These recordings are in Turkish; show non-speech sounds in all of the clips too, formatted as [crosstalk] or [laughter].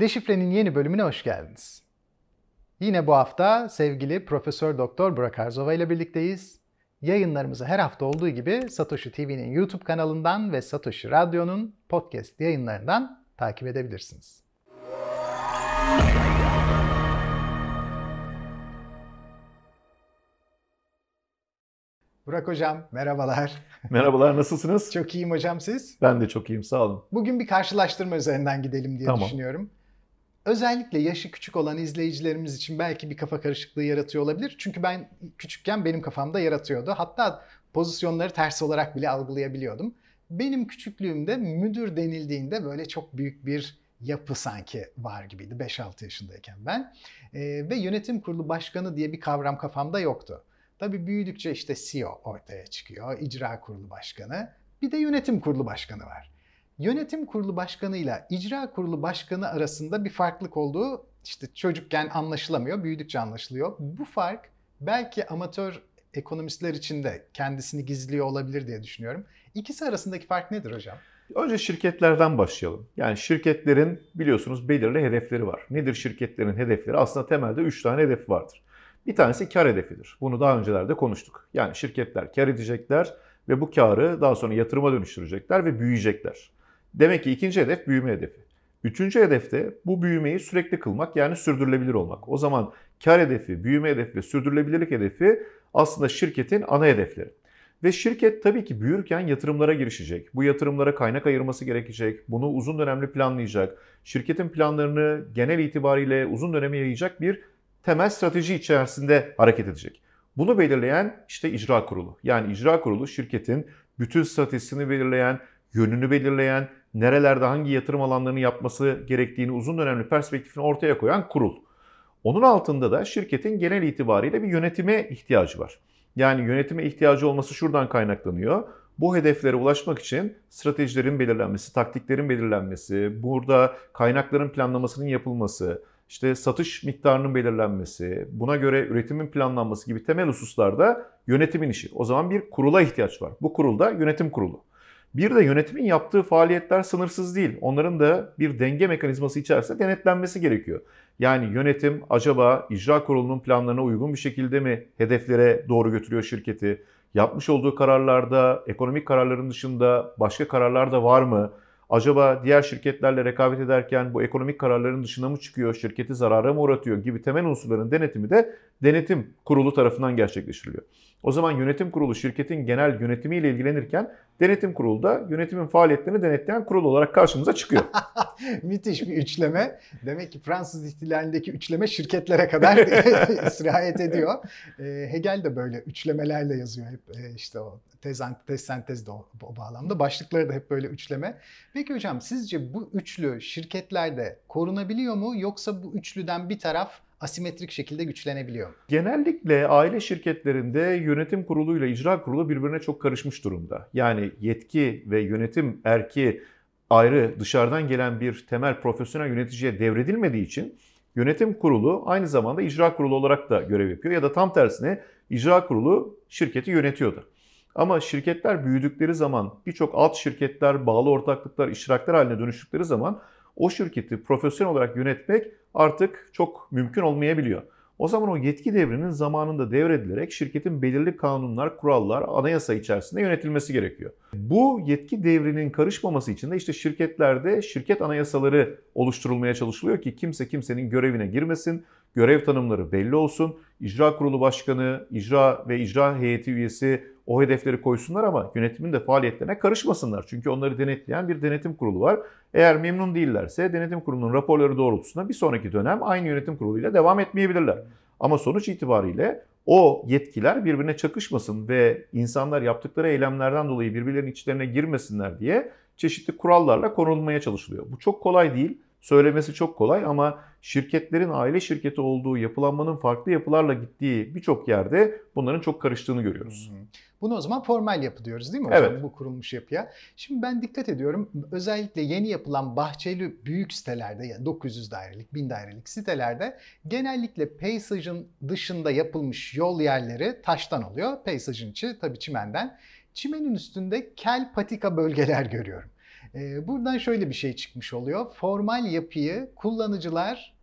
Deşifre'nin yeni bölümüne hoş geldiniz. Yine bu hafta sevgili Profesör Doktor Burak Arzova ile birlikteyiz. Yayınlarımızı her hafta olduğu gibi Satoshi TV'nin YouTube kanalından ve Satoshi Radyo'nun podcast yayınlarından takip edebilirsiniz. Burak Hocam merhabalar. Merhabalar nasılsınız? Çok iyiyim hocam siz? Ben de çok iyiyim sağ olun. Bugün bir karşılaştırma üzerinden gidelim diye Tamam. düşünüyorum. Özellikle yaşı küçük olan izleyicilerimiz için belki bir kafa karışıklığı yaratıyor olabilir. Çünkü ben küçükken benim kafamda yaratıyordu. Hatta pozisyonları ters olarak bile algılayabiliyordum. Benim küçüklüğümde müdür denildiğinde böyle çok büyük bir yapı sanki var gibiydi 5-6 yaşındayken ben. Ee, ve yönetim kurulu başkanı diye bir kavram kafamda yoktu. Tabii büyüdükçe işte CEO ortaya çıkıyor, icra kurulu başkanı, bir de yönetim kurulu başkanı var. Yönetim kurulu başkanıyla icra kurulu başkanı arasında bir farklılık olduğu işte çocukken anlaşılamıyor, büyüdükçe anlaşılıyor. Bu fark belki amatör ekonomistler için de kendisini gizliyor olabilir diye düşünüyorum. İkisi arasındaki fark nedir hocam? Önce şirketlerden başlayalım. Yani şirketlerin biliyorsunuz belirli hedefleri var. Nedir şirketlerin hedefleri? Aslında temelde 3 tane hedef vardır. Bir tanesi kar hedefidir. Bunu daha öncelerde konuştuk. Yani şirketler kar edecekler ve bu karı daha sonra yatırıma dönüştürecekler ve büyüyecekler. Demek ki ikinci hedef büyüme hedefi. Üçüncü hedef de bu büyümeyi sürekli kılmak yani sürdürülebilir olmak. O zaman kar hedefi, büyüme hedefi ve sürdürülebilirlik hedefi aslında şirketin ana hedefleri. Ve şirket tabii ki büyürken yatırımlara girişecek. Bu yatırımlara kaynak ayırması gerekecek. Bunu uzun dönemli planlayacak. Şirketin planlarını genel itibariyle uzun döneme yayacak bir temel strateji içerisinde hareket edecek. Bunu belirleyen işte icra kurulu. Yani icra kurulu şirketin bütün stratejisini belirleyen, yönünü belirleyen, nerelerde hangi yatırım alanlarını yapması gerektiğini uzun dönemli perspektifini ortaya koyan kurul. Onun altında da şirketin genel itibariyle bir yönetime ihtiyacı var. Yani yönetime ihtiyacı olması şuradan kaynaklanıyor. Bu hedeflere ulaşmak için stratejilerin belirlenmesi, taktiklerin belirlenmesi, burada kaynakların planlamasının yapılması, işte satış miktarının belirlenmesi, buna göre üretimin planlanması gibi temel hususlarda yönetimin işi. O zaman bir kurula ihtiyaç var. Bu kurulda yönetim kurulu. Bir de yönetimin yaptığı faaliyetler sınırsız değil. Onların da bir denge mekanizması içerisinde denetlenmesi gerekiyor. Yani yönetim acaba icra kurulunun planlarına uygun bir şekilde mi hedeflere doğru götürüyor şirketi? Yapmış olduğu kararlarda ekonomik kararların dışında başka kararlar da var mı? Acaba diğer şirketlerle rekabet ederken bu ekonomik kararların dışına mı çıkıyor, şirketi zarara mı uğratıyor gibi temel unsurların denetimi de denetim kurulu tarafından gerçekleştiriliyor. O zaman yönetim kurulu şirketin genel yönetimiyle ilgilenirken denetim kurulu da yönetimin faaliyetlerini denetleyen kurul olarak karşımıza çıkıyor. [laughs] Müthiş bir üçleme. Demek ki Fransız ihtilalindeki üçleme şirketlere kadar [laughs] sirayet ediyor. E, Hegel de böyle üçlemelerle yazıyor hep e, işte o tez, antitez, sentez de o, o bağlamda. Başlıkları da hep böyle üçleme. Peki hocam sizce bu üçlü şirketlerde korunabiliyor mu yoksa bu üçlüden bir taraf asimetrik şekilde güçlenebiliyor? Genellikle aile şirketlerinde yönetim kuruluyla icra kurulu birbirine çok karışmış durumda. Yani yetki ve yönetim erki ayrı dışarıdan gelen bir temel profesyonel yöneticiye devredilmediği için yönetim kurulu aynı zamanda icra kurulu olarak da görev yapıyor ya da tam tersine icra kurulu şirketi yönetiyordu. Ama şirketler büyüdükleri zaman birçok alt şirketler, bağlı ortaklıklar, iştiraklar haline dönüştükleri zaman o şirketi profesyonel olarak yönetmek artık çok mümkün olmayabiliyor. O zaman o yetki devrinin zamanında devredilerek şirketin belirli kanunlar, kurallar, anayasa içerisinde yönetilmesi gerekiyor. Bu yetki devrinin karışmaması için de işte şirketlerde şirket anayasaları oluşturulmaya çalışılıyor ki kimse kimsenin görevine girmesin, görev tanımları belli olsun, icra kurulu başkanı, icra ve icra heyeti üyesi o hedefleri koysunlar ama yönetimin de faaliyetlerine karışmasınlar. Çünkü onları denetleyen bir denetim kurulu var. Eğer memnun değillerse denetim kurulunun raporları doğrultusunda bir sonraki dönem aynı yönetim kuruluyla devam etmeyebilirler. Ama sonuç itibariyle o yetkiler birbirine çakışmasın ve insanlar yaptıkları eylemlerden dolayı birbirlerinin içlerine girmesinler diye çeşitli kurallarla korunmaya çalışılıyor. Bu çok kolay değil. Söylemesi çok kolay ama şirketlerin aile şirketi olduğu yapılanmanın farklı yapılarla gittiği birçok yerde bunların çok karıştığını görüyoruz. Bunu o zaman formal yapı diyoruz değil mi hocam Evet. bu kurulmuş yapıya? Şimdi ben dikkat ediyorum özellikle yeni yapılan bahçeli büyük sitelerde yani 900 dairelik 1000 dairelik sitelerde genellikle peyzajın dışında yapılmış yol yerleri taştan oluyor. Peyzajın içi tabii çimenden. Çimenin üstünde kel patika bölgeler [laughs] görüyorum. E, buradan şöyle bir şey çıkmış oluyor. Formal yapıyı kullanıcılar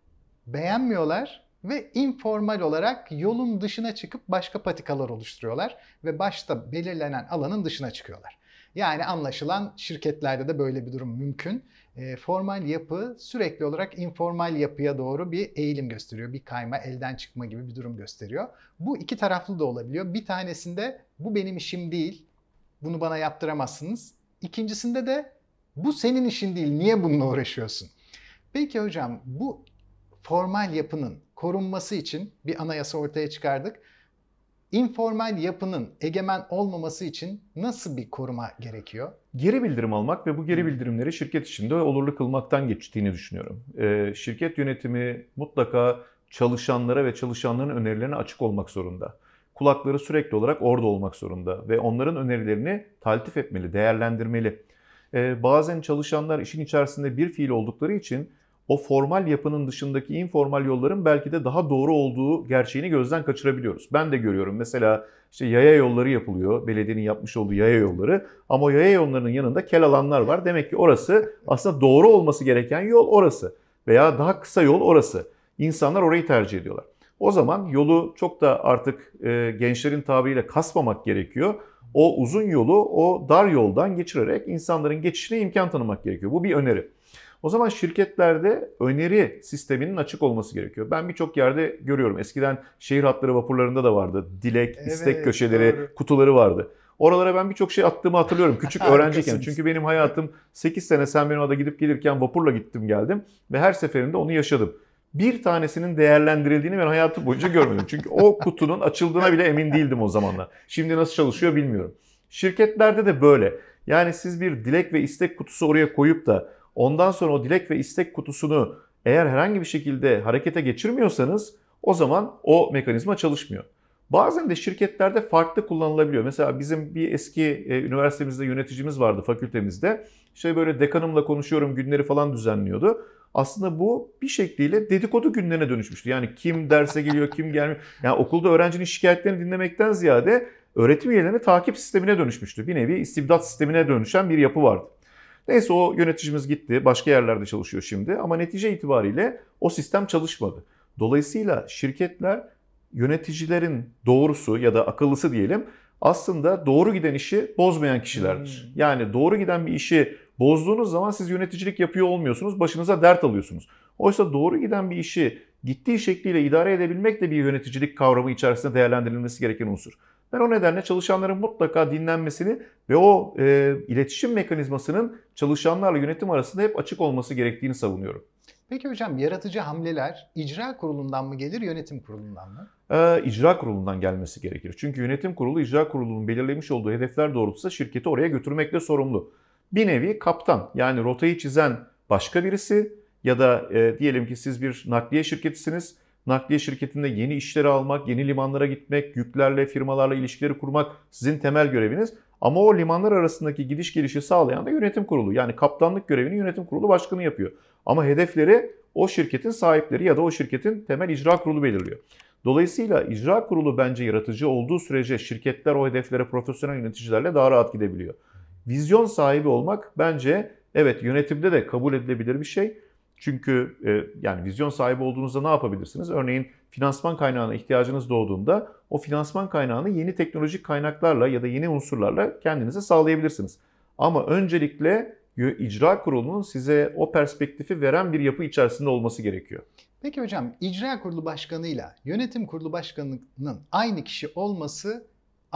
beğenmiyorlar ve informal olarak yolun dışına çıkıp başka patikalar oluşturuyorlar ve başta belirlenen alanın dışına çıkıyorlar. Yani anlaşılan şirketlerde de böyle bir durum mümkün. E, formal yapı sürekli olarak informal yapıya doğru bir eğilim gösteriyor. Bir kayma, elden çıkma gibi bir durum gösteriyor. Bu iki taraflı da olabiliyor. Bir tanesinde bu benim işim değil, bunu bana yaptıramazsınız. İkincisinde de bu senin işin değil, niye bununla uğraşıyorsun? Peki hocam bu formal yapının korunması için bir anayasa ortaya çıkardık. Informal yapının egemen olmaması için nasıl bir koruma gerekiyor? Geri bildirim almak ve bu geri bildirimleri şirket içinde olurlu kılmaktan geçtiğini düşünüyorum. Ee, şirket yönetimi mutlaka çalışanlara ve çalışanların önerilerine açık olmak zorunda. Kulakları sürekli olarak orada olmak zorunda ve onların önerilerini taltif etmeli, değerlendirmeli. Ee, bazen çalışanlar işin içerisinde bir fiil oldukları için o formal yapının dışındaki informal yolların belki de daha doğru olduğu gerçeğini gözden kaçırabiliyoruz. Ben de görüyorum mesela işte yaya yolları yapılıyor, belediyenin yapmış olduğu yaya yolları ama o yaya yollarının yanında kel alanlar var. Demek ki orası aslında doğru olması gereken yol orası veya daha kısa yol orası. İnsanlar orayı tercih ediyorlar. O zaman yolu çok da artık e, gençlerin tabiriyle kasmamak gerekiyor. O uzun yolu o dar yoldan geçirerek insanların geçişine imkan tanımak gerekiyor. Bu bir öneri. O zaman şirketlerde öneri sisteminin açık olması gerekiyor. Ben birçok yerde görüyorum. Eskiden şehir hatları vapurlarında da vardı. Dilek, evet, istek köşeleri, doğru. kutuları vardı. Oralara ben birçok şey attığımı hatırlıyorum küçük [laughs] öğrenciyken. Çünkü benim hayatım 8 sene sen benim ada gidip gelirken vapurla gittim geldim ve her seferinde onu yaşadım. Bir tanesinin değerlendirildiğini ben hayatım boyunca görmedim. Çünkü o kutunun açıldığına bile emin değildim o zamanlar. Şimdi nasıl çalışıyor bilmiyorum. Şirketlerde de böyle. Yani siz bir dilek ve istek kutusu oraya koyup da Ondan sonra o dilek ve istek kutusunu eğer herhangi bir şekilde harekete geçirmiyorsanız o zaman o mekanizma çalışmıyor. Bazen de şirketlerde farklı kullanılabiliyor. Mesela bizim bir eski e, üniversitemizde yöneticimiz vardı fakültemizde. İşte böyle dekanımla konuşuyorum günleri falan düzenliyordu. Aslında bu bir şekliyle dedikodu günlerine dönüşmüştü. Yani kim derse geliyor, kim gelmiyor. Yani okulda öğrencinin şikayetlerini dinlemekten ziyade öğretim üyelerinin takip sistemine dönüşmüştü. Bir nevi istibdat sistemine dönüşen bir yapı vardı. Neyse o yöneticimiz gitti. Başka yerlerde çalışıyor şimdi. Ama netice itibariyle o sistem çalışmadı. Dolayısıyla şirketler yöneticilerin doğrusu ya da akıllısı diyelim aslında doğru giden işi bozmayan kişilerdir. Hmm. Yani doğru giden bir işi bozduğunuz zaman siz yöneticilik yapıyor olmuyorsunuz. Başınıza dert alıyorsunuz. Oysa doğru giden bir işi gittiği şekliyle idare edebilmek de bir yöneticilik kavramı içerisinde değerlendirilmesi gereken unsur. Ben o nedenle çalışanların mutlaka dinlenmesini ve o e, iletişim mekanizmasının çalışanlarla yönetim arasında hep açık olması gerektiğini savunuyorum. Peki hocam yaratıcı hamleler icra kurulundan mı gelir, yönetim kurulundan mı? Ee, icra kurulundan gelmesi gerekir. Çünkü yönetim kurulu icra kurulunun belirlemiş olduğu hedefler doğrultusunda şirketi oraya götürmekle sorumlu. Bir nevi kaptan yani rotayı çizen başka birisi ya da e, diyelim ki siz bir nakliye şirketisiniz nakliye şirketinde yeni işleri almak, yeni limanlara gitmek, yüklerle, firmalarla ilişkileri kurmak sizin temel göreviniz. Ama o limanlar arasındaki gidiş gelişi sağlayan da yönetim kurulu. Yani kaptanlık görevini yönetim kurulu başkanı yapıyor. Ama hedefleri o şirketin sahipleri ya da o şirketin temel icra kurulu belirliyor. Dolayısıyla icra kurulu bence yaratıcı olduğu sürece şirketler o hedeflere profesyonel yöneticilerle daha rahat gidebiliyor. Vizyon sahibi olmak bence evet yönetimde de kabul edilebilir bir şey çünkü e, yani vizyon sahibi olduğunuzda ne yapabilirsiniz? Örneğin finansman kaynağına ihtiyacınız doğduğunda o finansman kaynağını yeni teknolojik kaynaklarla ya da yeni unsurlarla kendinize sağlayabilirsiniz. Ama öncelikle icra kurulunun size o perspektifi veren bir yapı içerisinde olması gerekiyor. Peki hocam icra kurulu başkanıyla yönetim kurulu başkanının aynı kişi olması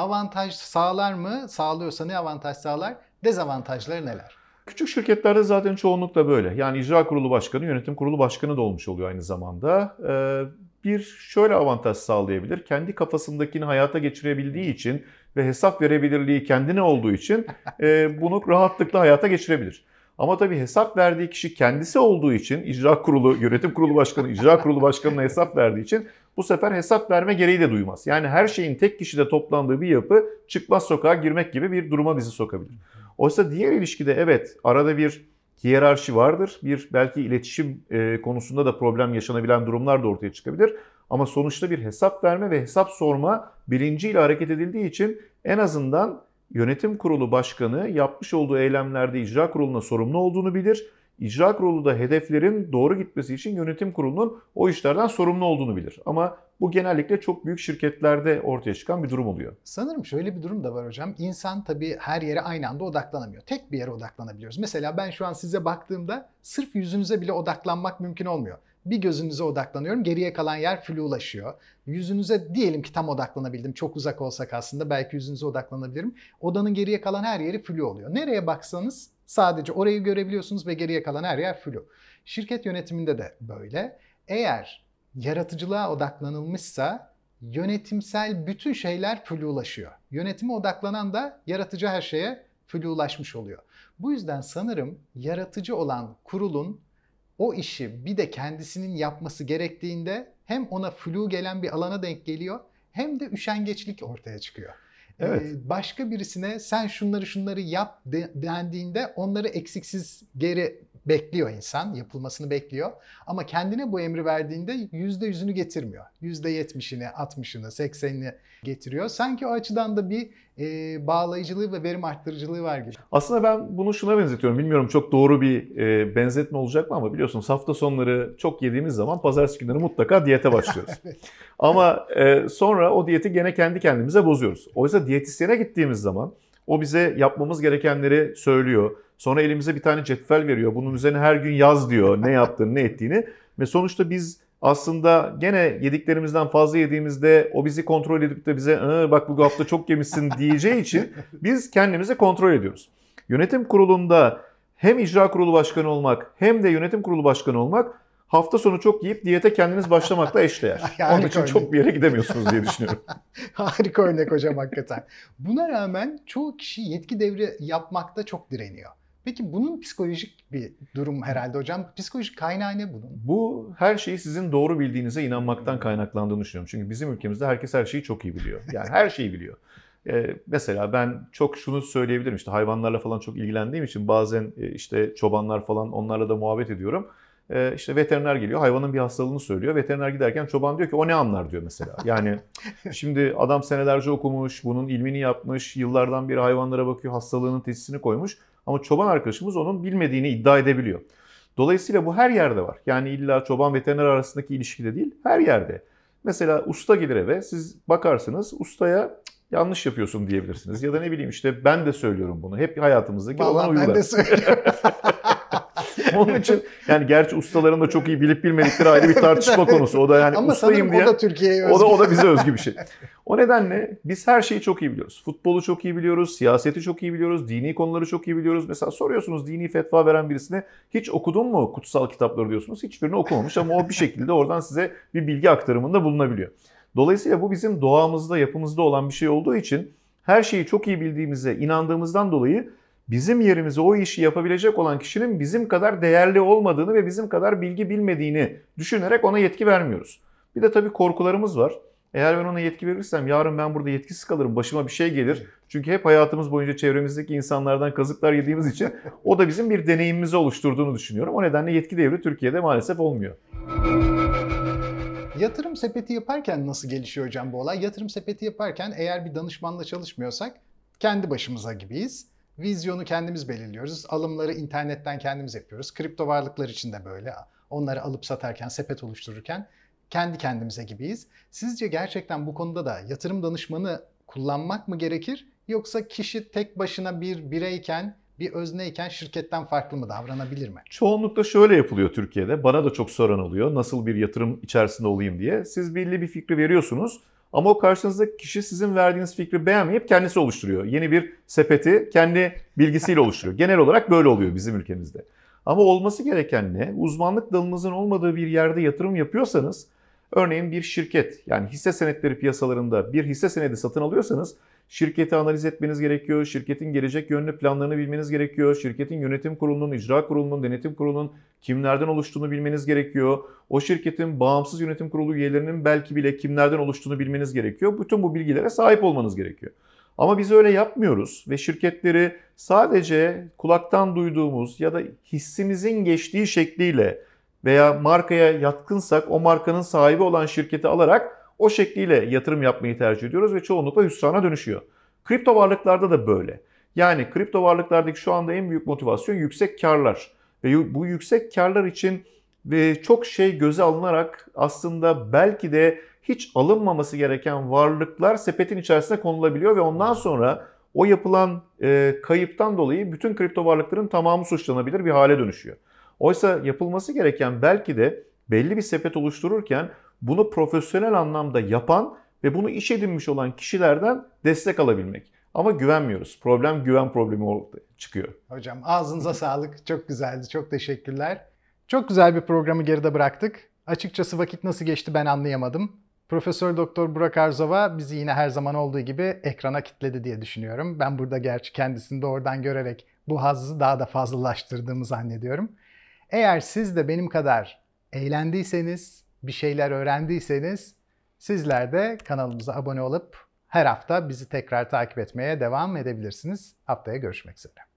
avantaj sağlar mı? Sağlıyorsa ne avantaj sağlar? Dezavantajları neler? Küçük şirketlerde zaten çoğunlukla böyle. Yani icra kurulu başkanı, yönetim kurulu başkanı da olmuş oluyor aynı zamanda. Ee, bir şöyle avantaj sağlayabilir. Kendi kafasındakini hayata geçirebildiği için ve hesap verebilirliği kendine olduğu için e, bunu rahatlıkla hayata geçirebilir. Ama tabii hesap verdiği kişi kendisi olduğu için icra kurulu, yönetim kurulu başkanı, icra kurulu başkanına hesap verdiği için bu sefer hesap verme gereği de duymaz. Yani her şeyin tek kişide toplandığı bir yapı çıkmaz sokağa girmek gibi bir duruma bizi sokabilir. Oysa diğer ilişkide evet arada bir hiyerarşi vardır. Bir belki iletişim e, konusunda da problem yaşanabilen durumlar da ortaya çıkabilir. Ama sonuçta bir hesap verme ve hesap sorma bilinciyle hareket edildiği için en azından yönetim kurulu başkanı yapmış olduğu eylemlerde icra kuruluna sorumlu olduğunu bilir. İcra kurulu da hedeflerin doğru gitmesi için yönetim kurulunun o işlerden sorumlu olduğunu bilir. Ama bu genellikle çok büyük şirketlerde ortaya çıkan bir durum oluyor. Sanırım şöyle bir durum da var hocam. İnsan tabii her yere aynı anda odaklanamıyor. Tek bir yere odaklanabiliyoruz. Mesela ben şu an size baktığımda sırf yüzünüze bile odaklanmak mümkün olmuyor. Bir gözünüze odaklanıyorum. Geriye kalan yer flulaşıyor. Yüzünüze diyelim ki tam odaklanabildim. Çok uzak olsak aslında belki yüzünüze odaklanabilirim. Odanın geriye kalan her yeri flu oluyor. Nereye baksanız sadece orayı görebiliyorsunuz ve geriye kalan her yer flu. Şirket yönetiminde de böyle. Eğer yaratıcılığa odaklanılmışsa yönetimsel bütün şeyler flulaşıyor. Yönetime odaklanan da yaratıcı her şeye flulaşmış oluyor. Bu yüzden sanırım yaratıcı olan kurulun o işi bir de kendisinin yapması gerektiğinde hem ona flu gelen bir alana denk geliyor hem de üşengeçlik ortaya çıkıyor. Evet. Ee, başka birisine sen şunları şunları yap de- dendiğinde onları eksiksiz geri bekliyor insan, yapılmasını bekliyor. Ama kendine bu emri verdiğinde yüzde yüzünü getirmiyor. Yüzde yetmişini, altmışını, seksenini getiriyor. Sanki o açıdan da bir e, bağlayıcılığı ve verim arttırıcılığı var gibi. Aslında ben bunu şuna benzetiyorum. Bilmiyorum çok doğru bir e, benzetme olacak mı ama biliyorsunuz hafta sonları çok yediğimiz zaman pazartesi günleri mutlaka diyete [laughs] başlıyoruz. Evet. ama e, sonra o diyeti gene kendi kendimize bozuyoruz. Oysa diyetisyene gittiğimiz zaman o bize yapmamız gerekenleri söylüyor. Sonra elimize bir tane cetvel veriyor. Bunun üzerine her gün yaz diyor ne yaptığını ne ettiğini. Ve sonuçta biz aslında gene yediklerimizden fazla yediğimizde o bizi kontrol edip de bize "Aa, bak bu hafta çok yemişsin [laughs] diyeceği için biz kendimizi kontrol ediyoruz. Yönetim kurulunda hem icra kurulu başkanı olmak hem de yönetim kurulu başkanı olmak hafta sonu çok yiyip diyete kendiniz başlamakla [laughs] eşdeğer. Onun için örnek. çok bir yere gidemiyorsunuz diye düşünüyorum. [laughs] Harika örnek hocam hakikaten. Buna rağmen çoğu kişi yetki devri yapmakta çok direniyor. Peki bunun psikolojik bir durum herhalde hocam. Psikolojik kaynağı ne bunun? Bu her şeyi sizin doğru bildiğinize inanmaktan kaynaklandığını düşünüyorum. Çünkü bizim ülkemizde herkes her şeyi çok iyi biliyor. Yani her şeyi biliyor. Ee, mesela ben çok şunu söyleyebilirim işte hayvanlarla falan çok ilgilendiğim için bazen e, işte çobanlar falan onlarla da muhabbet ediyorum. Ee, işte veteriner geliyor hayvanın bir hastalığını söylüyor. Veteriner giderken çoban diyor ki o ne anlar diyor mesela. Yani [laughs] şimdi adam senelerce okumuş, bunun ilmini yapmış, yıllardan beri hayvanlara bakıyor, hastalığının teşhisini koymuş. Ama çoban arkadaşımız onun bilmediğini iddia edebiliyor. Dolayısıyla bu her yerde var. Yani illa çoban veteriner arasındaki ilişkide değil, her yerde. Mesela usta gelir eve, siz bakarsınız ustaya "Cık, yanlış yapıyorsun diyebilirsiniz. Ya da ne bileyim işte ben de söylüyorum bunu. Hep hayatımızdaki olan Vallahi uygular. ben de söylüyorum. [laughs] [laughs] Onun için yani gerçi ustaların da çok iyi bilip bilmedikleri ayrı bir tartışma konusu. O da yani Ama ustayım diye. o da Türkiye'ye özgü. O da, o da bize özgü bir şey. [laughs] O nedenle biz her şeyi çok iyi biliyoruz. Futbolu çok iyi biliyoruz, siyaseti çok iyi biliyoruz, dini konuları çok iyi biliyoruz. Mesela soruyorsunuz dini fetva veren birisine hiç okudun mu kutsal kitapları diyorsunuz. Hiçbirini okumamış ama o bir şekilde oradan size bir bilgi aktarımında bulunabiliyor. Dolayısıyla bu bizim doğamızda, yapımızda olan bir şey olduğu için her şeyi çok iyi bildiğimize inandığımızdan dolayı bizim yerimize o işi yapabilecek olan kişinin bizim kadar değerli olmadığını ve bizim kadar bilgi bilmediğini düşünerek ona yetki vermiyoruz. Bir de tabii korkularımız var. Eğer ben ona yetki verirsem yarın ben burada yetkisiz kalırım, başıma bir şey gelir. Çünkü hep hayatımız boyunca çevremizdeki insanlardan kazıklar yediğimiz için o da bizim bir deneyimimizi oluşturduğunu düşünüyorum. O nedenle yetki devri Türkiye'de maalesef olmuyor. Yatırım sepeti yaparken nasıl gelişiyor hocam bu olay? Yatırım sepeti yaparken eğer bir danışmanla çalışmıyorsak kendi başımıza gibiyiz. Vizyonu kendimiz belirliyoruz. Alımları internetten kendimiz yapıyoruz. Kripto varlıklar için de böyle. Onları alıp satarken, sepet oluştururken kendi kendimize gibiyiz. Sizce gerçekten bu konuda da yatırım danışmanı kullanmak mı gerekir? Yoksa kişi tek başına bir bireyken, bir özneyken şirketten farklı mı davranabilir mi? Çoğunlukla şöyle yapılıyor Türkiye'de. Bana da çok soran oluyor. Nasıl bir yatırım içerisinde olayım diye. Siz belli bir fikri veriyorsunuz. Ama o karşınızdaki kişi sizin verdiğiniz fikri beğenmeyip kendisi oluşturuyor. Yeni bir sepeti kendi bilgisiyle oluşturuyor. Genel olarak böyle oluyor bizim ülkemizde. Ama olması gereken ne? Uzmanlık dalınızın olmadığı bir yerde yatırım yapıyorsanız, örneğin bir şirket yani hisse senetleri piyasalarında bir hisse senedi satın alıyorsanız şirketi analiz etmeniz gerekiyor. Şirketin gelecek yönlü planlarını bilmeniz gerekiyor. Şirketin yönetim kurulunun, icra kurulunun, denetim kurulunun kimlerden oluştuğunu bilmeniz gerekiyor. O şirketin bağımsız yönetim kurulu üyelerinin belki bile kimlerden oluştuğunu bilmeniz gerekiyor. Bütün bu bilgilere sahip olmanız gerekiyor. Ama biz öyle yapmıyoruz ve şirketleri sadece kulaktan duyduğumuz ya da hissimizin geçtiği şekliyle veya markaya yatkınsak o markanın sahibi olan şirketi alarak o şekliyle yatırım yapmayı tercih ediyoruz ve çoğunlukla hüsrana dönüşüyor. Kripto varlıklarda da böyle. Yani kripto varlıklardaki şu anda en büyük motivasyon yüksek karlar. Ve bu yüksek karlar için ve çok şey göze alınarak aslında belki de hiç alınmaması gereken varlıklar sepetin içerisine konulabiliyor ve ondan sonra o yapılan e, kayıptan dolayı bütün kripto varlıkların tamamı suçlanabilir bir hale dönüşüyor. Oysa yapılması gereken belki de belli bir sepet oluştururken bunu profesyonel anlamda yapan ve bunu iş edinmiş olan kişilerden destek alabilmek. Ama güvenmiyoruz. Problem güven problemi ortaya çıkıyor. Hocam ağzınıza sağlık. Çok güzeldi. Çok teşekkürler. Çok güzel bir programı geride bıraktık. Açıkçası vakit nasıl geçti ben anlayamadım. Profesör Doktor Burak Arzova bizi yine her zaman olduğu gibi ekrana kitledi diye düşünüyorum. Ben burada gerçi kendisini doğrudan görerek bu hazzı daha da fazlalaştırdığımı zannediyorum. Eğer siz de benim kadar eğlendiyseniz, bir şeyler öğrendiyseniz sizler de kanalımıza abone olup her hafta bizi tekrar takip etmeye devam edebilirsiniz. Haftaya görüşmek üzere.